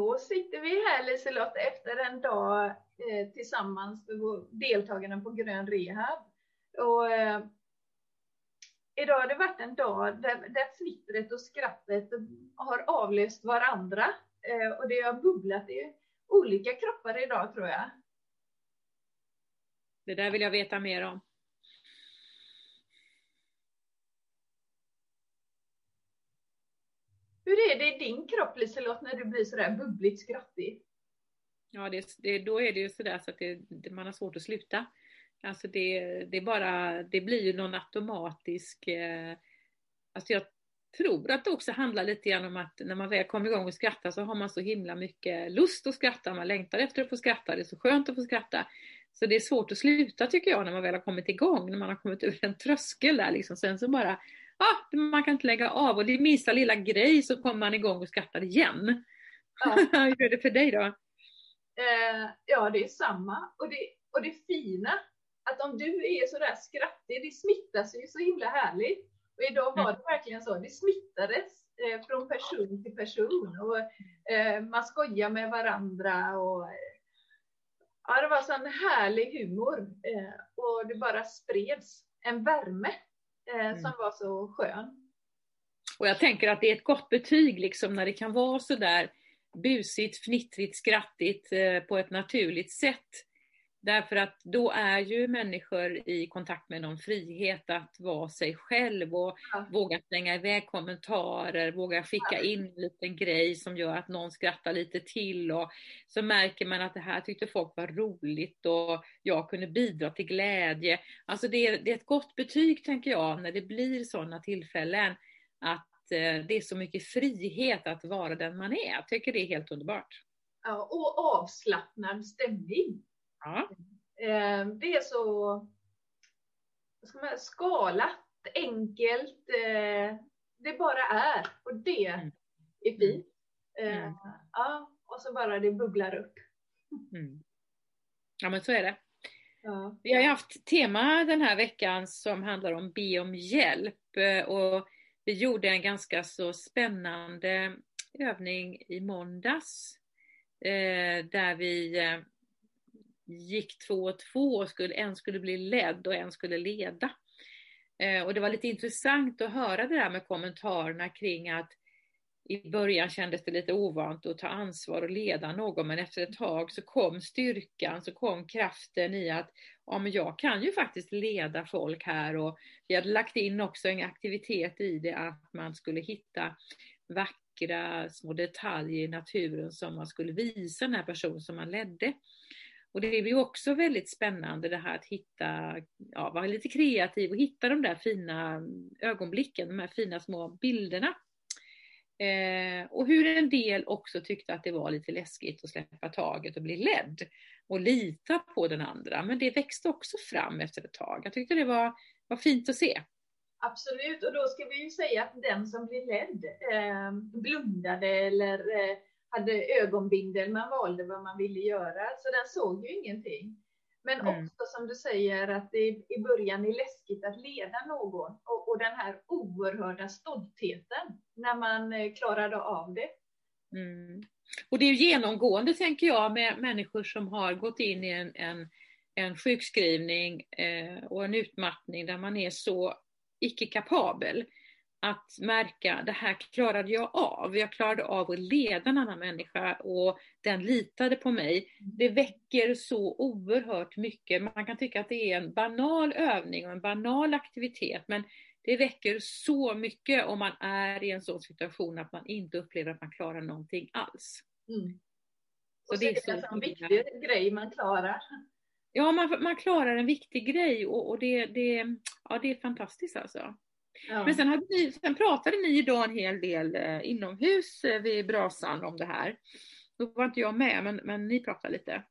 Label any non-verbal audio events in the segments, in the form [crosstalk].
Då sitter vi här Liselott efter en dag eh, tillsammans med deltagarna på Grön Rehab. Och, eh, idag har det varit en dag där, där fnittret och skrattet har avlöst varandra. Eh, och det har bubblat i olika kroppar idag tror jag. Det där vill jag veta mer om. Hur är det i din kropp Liselott när du blir sådär bubbligt skrattig? Ja, det, det, då är det ju sådär så att det, man har svårt att sluta. Alltså det, det, bara, det blir ju någon automatisk... Eh, alltså jag tror att det också handlar lite grann om att när man väl kommer igång och skrattar så har man så himla mycket lust att skratta, man längtar efter att få skratta, det är så skönt att få skratta. Så det är svårt att sluta tycker jag när man väl har kommit igång, när man har kommit ur en tröskel där liksom. Sen så bara ah, man kan inte lägga av och det är minsta lilla grej så kommer man igång och skrattar igen. Ja. [laughs] Hur är det för dig då? Eh, ja, det är samma. Och det, och det fina, att om du är sådär skrattig, det smittas ju så himla härligt. Och idag var det verkligen så, det smittades eh, från person till person. Och eh, man skojar med varandra och ja, det var sån härlig humor. Eh, och det bara spreds en värme mm. som var så skön. Och jag tänker att det är ett gott betyg liksom när det kan vara så där busigt, fnittrigt, skrattigt eh, på ett naturligt sätt. Därför att då är ju människor i kontakt med någon frihet att vara sig själv och ja. våga slänga iväg kommentarer, våga skicka in en liten grej som gör att någon skrattar lite till och så märker man att det här tyckte folk var roligt och jag kunde bidra till glädje. Alltså det är, det är ett gott betyg tänker jag när det blir sådana tillfällen att eh, det är så mycket frihet att vara den man är. Jag tycker det är helt underbart. Ja, och avslappnad stämning. Eh, det är så man, skalat, enkelt. Eh, det bara är och det mm. är fint. Eh, mm. Ja, och så bara det bubblar upp. Mm. Ja men så är det. Ja. Vi har ju haft tema den här veckan som handlar om be om hjälp och vi gjorde en ganska så spännande övning i måndags där vi gick två och två och skulle, en skulle bli ledd och en skulle leda. Eh, och det var lite intressant att höra det där med kommentarerna kring att i början kändes det lite ovant att ta ansvar och leda någon, men efter ett tag så kom styrkan, så kom kraften i att ja, men jag kan ju faktiskt leda folk här och vi hade lagt in också en aktivitet i det att man skulle hitta vackra små detaljer i naturen som man skulle visa den här personen som man ledde. Och det är ju också väldigt spännande det här att hitta, ja, vara lite kreativ och hitta de där fina ögonblicken, de här fina små bilderna. Eh, och hur en del också tyckte att det var lite läskigt att släppa taget och bli ledd och lita på den andra. Men det växte också fram efter ett tag. Jag tyckte det var, var fint att se. Absolut, och då ska vi ju säga att den som blir ledd eh, blundade eller eh, hade ögonbindel, man valde vad man ville göra, så den såg ju ingenting. Men mm. också som du säger att det i början är läskigt att leda någon och, och den här oerhörda stoltheten när man eh, klarade av det. Mm. Och det är genomgående tänker jag med människor som har gått in i en, en, en sjukskrivning eh, och en utmattning där man är så icke kapabel att märka, det här klarade jag av. Jag klarade av att leda en annan människa och den litade på mig. Det väcker så oerhört mycket. Man kan tycka att det är en banal övning och en banal aktivitet, men det väcker så mycket om man är i en sån situation att man inte upplever att man klarar någonting alls. Mm. Så, så det är så en viktig grej man klarar. Ja, man, man klarar en viktig grej och, och det, det, ja, det är fantastiskt alltså. Ja. Men sen, hade ni, sen pratade ni idag en hel del eh, inomhus eh, vid brasan om det här. Då var inte jag med, men, men ni pratade lite.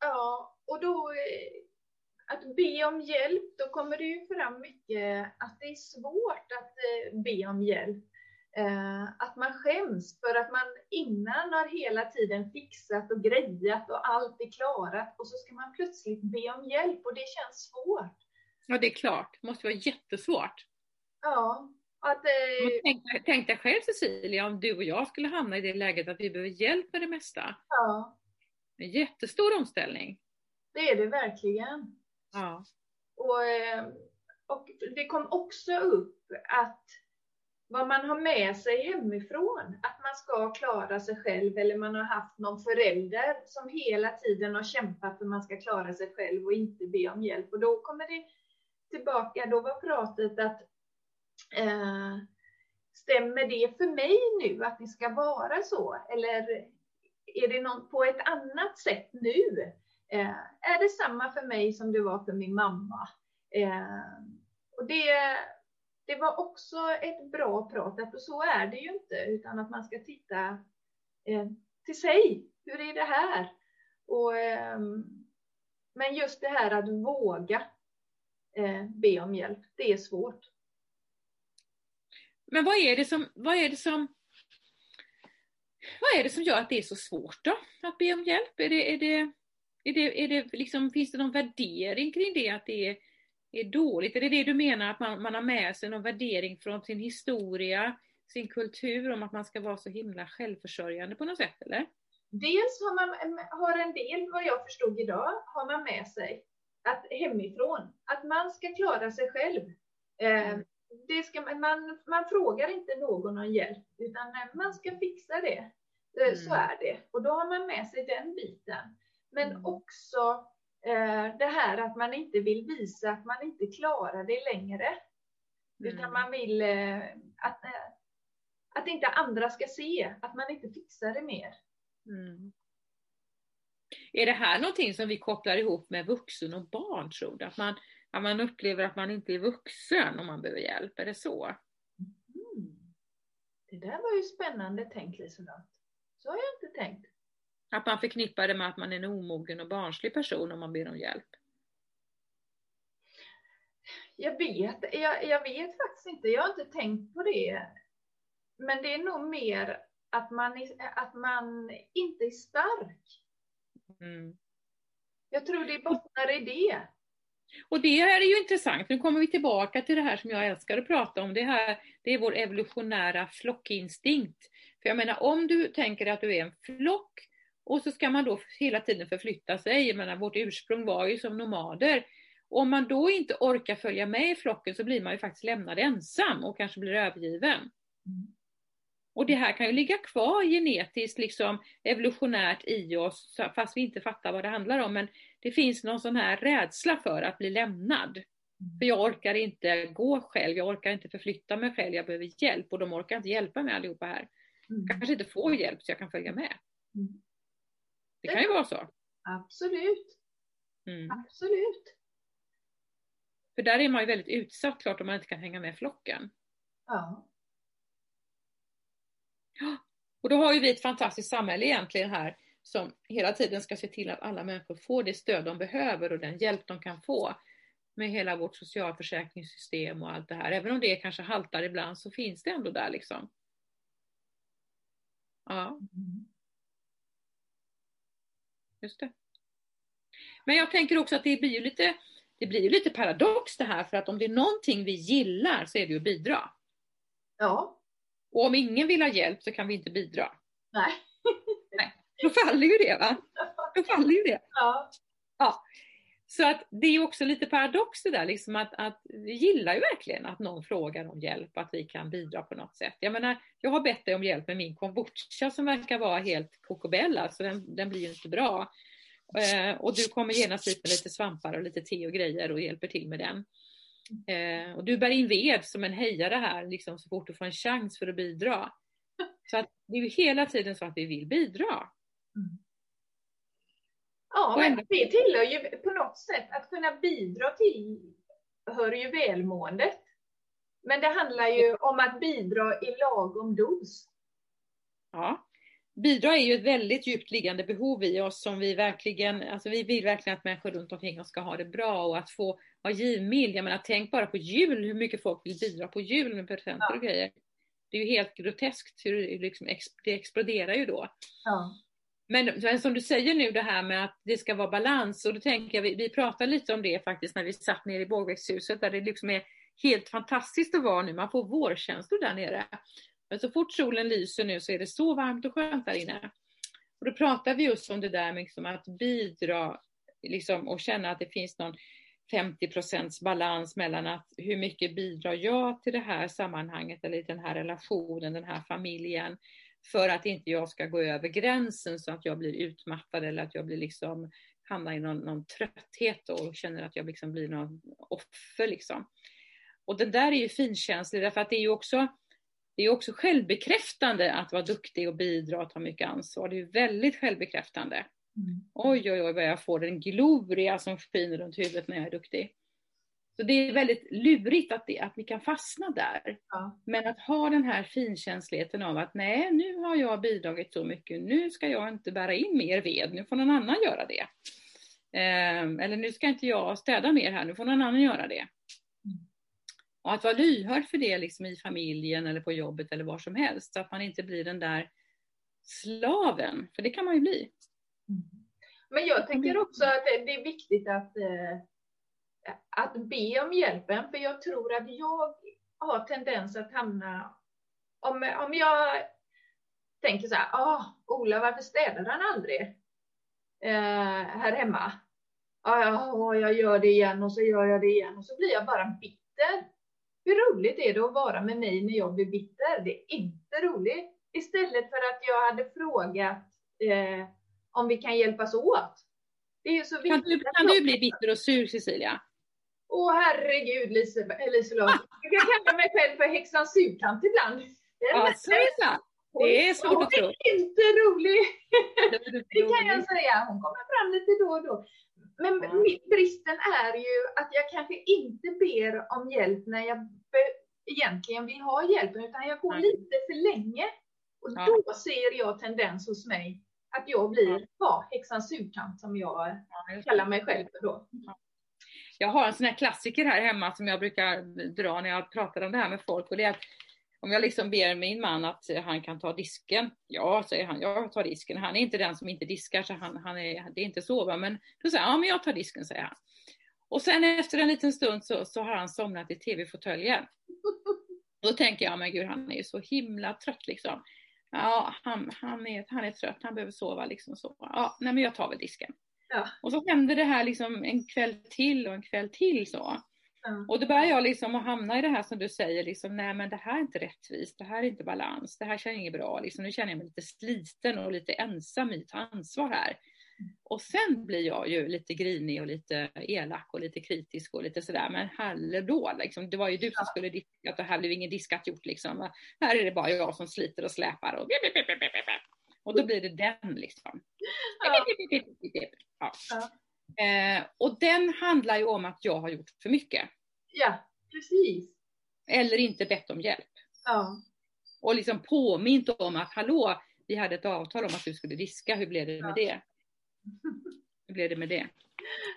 Ja, och då eh, att be om hjälp, då kommer det ju fram mycket att det är svårt att be om hjälp. Att man skäms för att man innan har hela tiden fixat och grejat och allt är klarat och så ska man plötsligt be om hjälp och det känns svårt. Ja, det är klart. Det måste vara jättesvårt. Ja, Att, eh... tänk, tänk dig själv Cecilia, om du och jag skulle hamna i det läget att vi behöver hjälp med det mesta. Ja. En jättestor omställning. Det är det verkligen. Ja. Och, eh, och det kom också upp att vad man har med sig hemifrån, att man ska klara sig själv eller man har haft någon förälder som hela tiden har kämpat för att man ska klara sig själv och inte be om hjälp. Och då kommer det tillbaka, då var pratet att eh, stämmer det för mig nu att det ska vara så? Eller är det någon på ett annat sätt nu? Eh, är det samma för mig som det var för min mamma? Eh, och det, det var också ett bra prat, för så är det ju inte, utan att man ska titta eh, till sig. Hur är det här? Och, eh, men just det här att våga eh, be om hjälp, det är svårt. Men vad är det som, vad är det som vad är det som gör att det är så svårt då, att be om hjälp? Är det, är det, är det, är det liksom, finns det någon värdering kring det, att det är, är dåligt? Är det det du menar, att man, man har med sig någon värdering från sin historia, sin kultur, om att man ska vara så himla självförsörjande på något sätt, eller? Dels har, man, har en del, vad jag förstod idag, har man med sig att hemifrån, att man ska klara sig själv. Eh, mm. Det ska, man, man frågar inte någon om hjälp, utan man ska fixa det. Eh, mm. Så är det. Och då har man med sig den biten. Men mm. också eh, det här att man inte vill visa att man inte klarar det längre. Mm. Utan man vill eh, att, eh, att inte andra ska se att man inte fixar det mer. Mm. Är det här någonting som vi kopplar ihop med vuxen och barn tror du? Att man, att man upplever att man inte är vuxen om man behöver hjälp, är det så? Mm. Det där var ju spännande tänkt Liselott. Så har jag inte tänkt. Att man förknippar det med att man är en omogen och barnslig person om man ber om hjälp? Jag vet, jag, jag vet faktiskt inte. Jag har inte tänkt på det. Men det är nog mer att man, att man inte är stark. Mm. Jag tror det bottnar i det. Och det här är ju intressant, nu kommer vi tillbaka till det här som jag älskar att prata om, det här det är vår evolutionära flockinstinkt. För jag menar om du tänker att du är en flock och så ska man då hela tiden förflytta sig, jag menar vårt ursprung var ju som nomader. Och om man då inte orkar följa med i flocken så blir man ju faktiskt lämnad ensam och kanske blir övergiven. Mm. Och det här kan ju ligga kvar genetiskt, liksom evolutionärt i oss, fast vi inte fattar vad det handlar om. Men det finns någon sån här rädsla för att bli lämnad. Mm. För jag orkar inte gå själv, jag orkar inte förflytta mig själv, jag behöver hjälp och de orkar inte hjälpa mig allihopa här. Mm. Kanske inte får hjälp så jag kan följa med. Mm. Det kan ju vara så. Absolut. Mm. Absolut. För där är man ju väldigt utsatt klart om man inte kan hänga med flocken. Ja. Och då har ju vi ett fantastiskt samhälle egentligen här som hela tiden ska se till att alla människor får det stöd de behöver och den hjälp de kan få med hela vårt socialförsäkringssystem och allt det här. Även om det kanske haltar ibland så finns det ändå där liksom. Ja. Just det. Men jag tänker också att det blir ju lite, det blir ju lite paradox det här för att om det är någonting vi gillar så är det ju att bidra. Ja. Och om ingen vill ha hjälp så kan vi inte bidra. Nej. [laughs] Faller ju det va? Då faller ju det. Ja. ja. Så att det är också lite paradox det där, liksom att, att vi gillar ju verkligen att någon frågar om hjälp, att vi kan bidra på något sätt. Jag menar, jag har bett dig om hjälp med min kombucha som verkar vara helt kokobell, alltså den, den blir ju inte bra. Eh, och du kommer genast hit med lite svampar och lite te och grejer och hjälper till med den. Eh, och du bär in ved som en hejare här, liksom, så fort du får en chans för att bidra. Så att det är ju hela tiden så att vi vill bidra. Mm. Ja, men det tillhör ju på något sätt att kunna bidra till hör ju välmåendet. Men det handlar ju om att bidra i lagom dos. Ja, bidra är ju ett väldigt djupt liggande behov i oss som vi verkligen, alltså vi vill verkligen att människor runt omkring oss ska ha det bra och att få vara givmild. Jag menar tänk bara på jul, hur mycket folk vill bidra på jul med presenter ja. och grejer. Det är ju helt groteskt hur det, liksom, det exploderar ju då. Ja. Men, men, som du säger nu det här med att det ska vara balans och då tänker jag, vi, vi pratade lite om det faktiskt när vi satt nere i Bågvägshuset där det liksom är helt fantastiskt att vara nu. Man får vårkänslor där nere. Men så fort solen lyser nu så är det så varmt och skönt där inne. Och då pratar vi just om det där med liksom att bidra liksom, och känna att det finns någon 50 procents balans mellan att hur mycket bidrar jag till det här sammanhanget eller i den här relationen, den här familjen, för att inte jag ska gå över gränsen så att jag blir utmattad eller att jag blir liksom hamnar i någon, någon trötthet och känner att jag liksom blir någon offer liksom. Och den där är ju finkänslig därför att det är ju också det är också självbekräftande att vara duktig och bidra och ta mycket ansvar. Det är väldigt självbekräftande. Mm. Oj, oj, oj vad jag får en gloria som skiner runt huvudet när jag är duktig. Så det är väldigt lurigt att, det, att vi kan fastna där. Ja. Men att ha den här finkänsligheten av att nej, nu har jag bidragit så mycket, nu ska jag inte bära in mer ved, nu får någon annan göra det. Eh, eller nu ska inte jag städa mer här, nu får någon annan göra det. Och att vara lyhörd för det liksom i familjen eller på jobbet eller var som helst, så att man inte blir den där slaven, för det kan man ju bli. Mm. Men jag tänker också att det är viktigt att, eh, att be om hjälpen, för jag tror att jag har tendens att hamna, om, om jag tänker så här, ah, Ola varför städar han aldrig eh, här hemma? Ah, jag gör det igen och så gör jag det igen och så blir jag bara bitter. Hur roligt är det att vara med mig när jag blir bitter? Det är inte roligt. Istället för att jag hade frågat eh, om vi kan hjälpas åt. Det är så kan du, kan du bli bitter och sur Cecilia? Åh herregud Liselott. Jag kan kalla mig själv för häxan surkant ibland. Ja, så är det Det är svårt att tro. Hon är inte rolig. Det kan jag säga. Hon kommer fram lite då och då. Men ja. bristen är ju att jag kanske inte ber om hjälp när jag egentligen vill ha hjälp, utan jag går lite för länge. Och ja. då ser jag tendens hos mig att jag blir ja, häxan surkant som jag kallar mig själv för då. Jag har en sån här klassiker här hemma som jag brukar dra när jag pratar om det här med folk och det är att om jag liksom ber min man att han kan ta disken, ja säger han, jag tar disken. Han är inte den som inte diskar så han, han är, det är inte så men då säger han, ja men jag tar disken säger han. Och sen efter en liten stund så, så har han somnat i tv-fåtöljen. Då tänker jag, men gud han är ju så himla trött liksom. Ja, han, han, är, han är trött, han behöver sova liksom så. Ja, nej men jag tar väl disken. Ja. Och så händer det här liksom en kväll till och en kväll till så. Mm. Och då börjar jag liksom att hamna i det här som du säger, liksom, nej men det här är inte rättvist, det här är inte balans, det här känns inget bra, liksom, nu känner jag mig lite sliten och lite ensam i att ta ansvar här. Och sen blir jag ju lite grinig och lite elak och lite kritisk och lite sådär, men hallå, liksom, det var ju du som skulle diska, och här blev ingen diskat gjort liksom. Här är det bara jag som sliter och släpar och och då blir det den liksom. Ja. Ja. Eh, och den handlar ju om att jag har gjort för mycket. Ja, precis. Eller inte bett om hjälp. Ja. Och liksom påmint om att hallå, vi hade ett avtal om att du skulle diska, hur blev det med det? Hur blev det med det?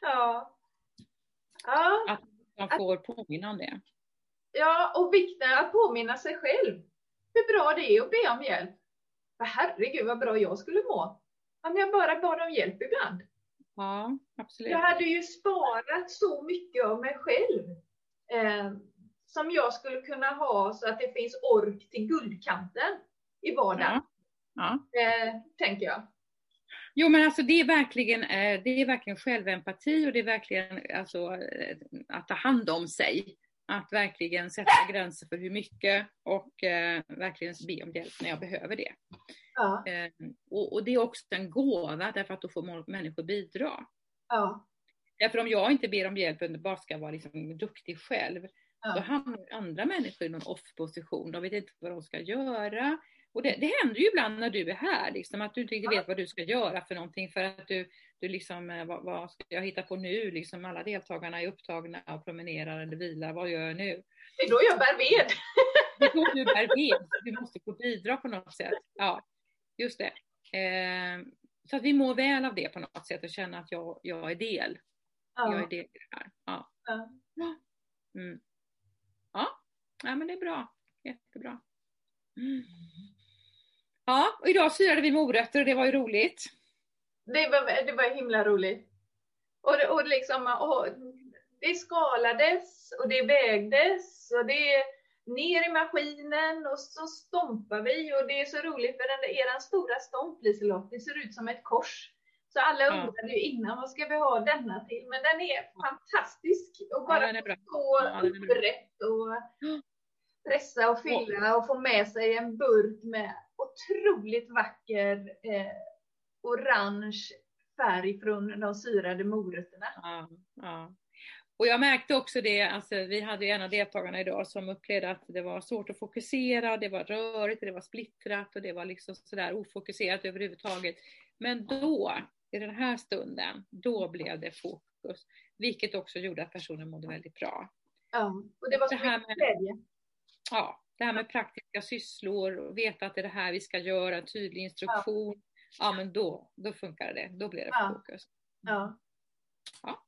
Ja. ja. Att man får att... påminna om det. Ja, och vikten att påminna sig själv hur bra det är att be om hjälp. För herregud vad bra jag skulle må om jag bara bad om hjälp ibland. Ja, absolut. Jag hade ju sparat så mycket av mig själv eh, som jag skulle kunna ha så att det finns ork till guldkanten i vardagen. Ja. ja. Eh, tänker jag. Jo men alltså det är verkligen, eh, det är verkligen självempati och det är verkligen alltså, eh, att ta hand om sig. Att verkligen sätta gränser för hur mycket och eh, verkligen be om hjälp när jag behöver det. Ja. Eh, och, och, det är också en gåva därför att då får människor bidra. Ja. Därför om jag inte ber om hjälp och bara ska vara liksom duktig själv, ja. då hamnar andra människor i någon off-position. De vet inte vad de ska göra. Och det, det händer ju ibland när du är här, liksom, att du inte vet vad du ska göra för någonting för att du, du liksom, eh, vad, vad ska jag hitta på nu? Liksom, alla deltagarna är upptagna och promenerar eller vilar, vad gör jag nu? Det är då jag bär ved. [laughs] Det är då du bär ved, du måste få bidra på något sätt. Ja, just det. Eh, så att vi mår väl av det på något sätt och känner att jag, jag är del. Ja. Jag är del i det här. Ja. Ja. Mm. ja. ja, men det är bra. Jättebra. Mm. Ja, och idag firade vi morötter och det var ju roligt. Det var, det var himla roligt. Och, och liksom, och det skalades och det vägdes och det ner i maskinen och så stompar vi och det är så roligt för den eran stora stomp Liselott, det ser ut som ett kors. Så alla undrade ju innan, vad ska vi ha denna till? Men den är fantastisk och bara ja, stå ja, upprätt och pressa och fylla och få med sig en burk med otroligt vacker eh, orange färg från de syrade morötterna. Ja, ja. Och jag märkte också det, alltså, vi hade en av deltagarna idag som upplevde att det var svårt att fokusera, det var rörigt, det var splittrat och det var liksom sådär ofokuserat överhuvudtaget. Men då, i den här stunden, då blev det fokus. Vilket också gjorde att personen mådde väldigt bra. Ja, och det var så mycket glädje. Ja, det här med praktiska sysslor, och veta att det är det här vi ska göra, tydlig instruktion. Ja, ja men då, då funkar det, då blir det ja. fokus. Ja. ja.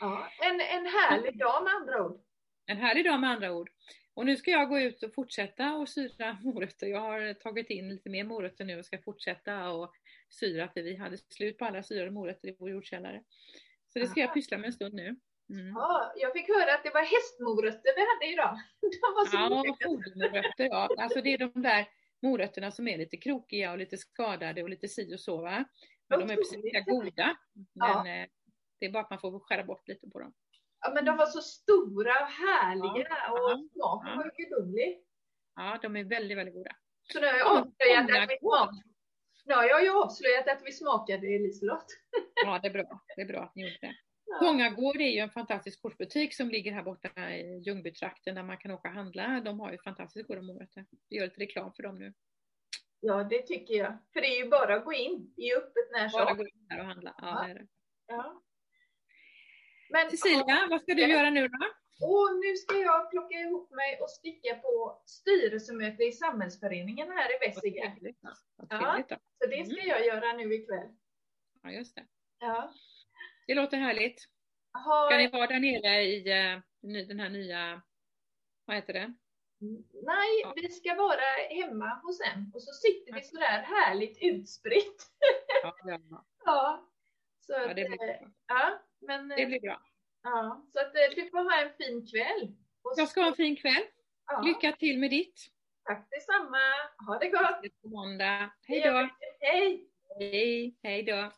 ja. En, en härlig dag med andra ord. En härlig dag med andra ord. Och nu ska jag gå ut och fortsätta och syra [laughs] morötter. Jag har tagit in lite mer morötter nu och ska fortsätta och syra för vi hade slut på alla syrade morötter i vår jordkällare. Så det ska jag pyssla med en stund nu. Mm. Ja, jag fick höra att det var hästmorötter vi hade idag. [laughs] De var så ja, fodermorötter ja. Alltså det är de där morötterna som är lite krokiga och lite skadade och lite si och så va. Men de är precis lika goda. Men ja. Eh, det är bara att man får skära bort lite på dem. Ja men de var så stora och härliga ja, och smaken ja. var gudomlig. Ja, de är väldigt, väldigt goda. Så nu har jag avslöjat att vi smakade. Nu har jag ju avslöjat att vi smakade Liselott. Ja, det är bra. Det är bra att ni gjorde det. Fångagård är ju en fantastisk kortbutik som ligger här borta i Ljungbytrakten där man kan åka och handla. De har ju fantastiskt goda morötter. Vi gör lite reklam för dem nu. Ja, det tycker jag. För det är ju bara att gå in. Det är öppet när som. Bara gå in här och handla. Ja, ja. det är det. Ja. Men, Cecilia, vad ska du göra nu då? Och nu ska jag plocka ihop mig och sticka på styrelsemöte i samhällsföreningen här i Vessiga. Ja, så det ska mm. jag göra nu ikväll. Ja, just det. Ja. Det låter härligt. Har... Ska ni vara där nere i uh, den här nya, vad heter det? Nej, ja. vi ska vara hemma hos en och så sitter vi sådär härligt utspritt. Ja, ja. [laughs] ja. Så ja, det blir bra. Ja, men, det blir bra. Ja, så att eh, du får ha en fin kväll. Jag ska ha en fin kväll. Ja. Lycka till med ditt. Tack detsamma. Ha det gott. Hej då. Hej. Hej. Hej då.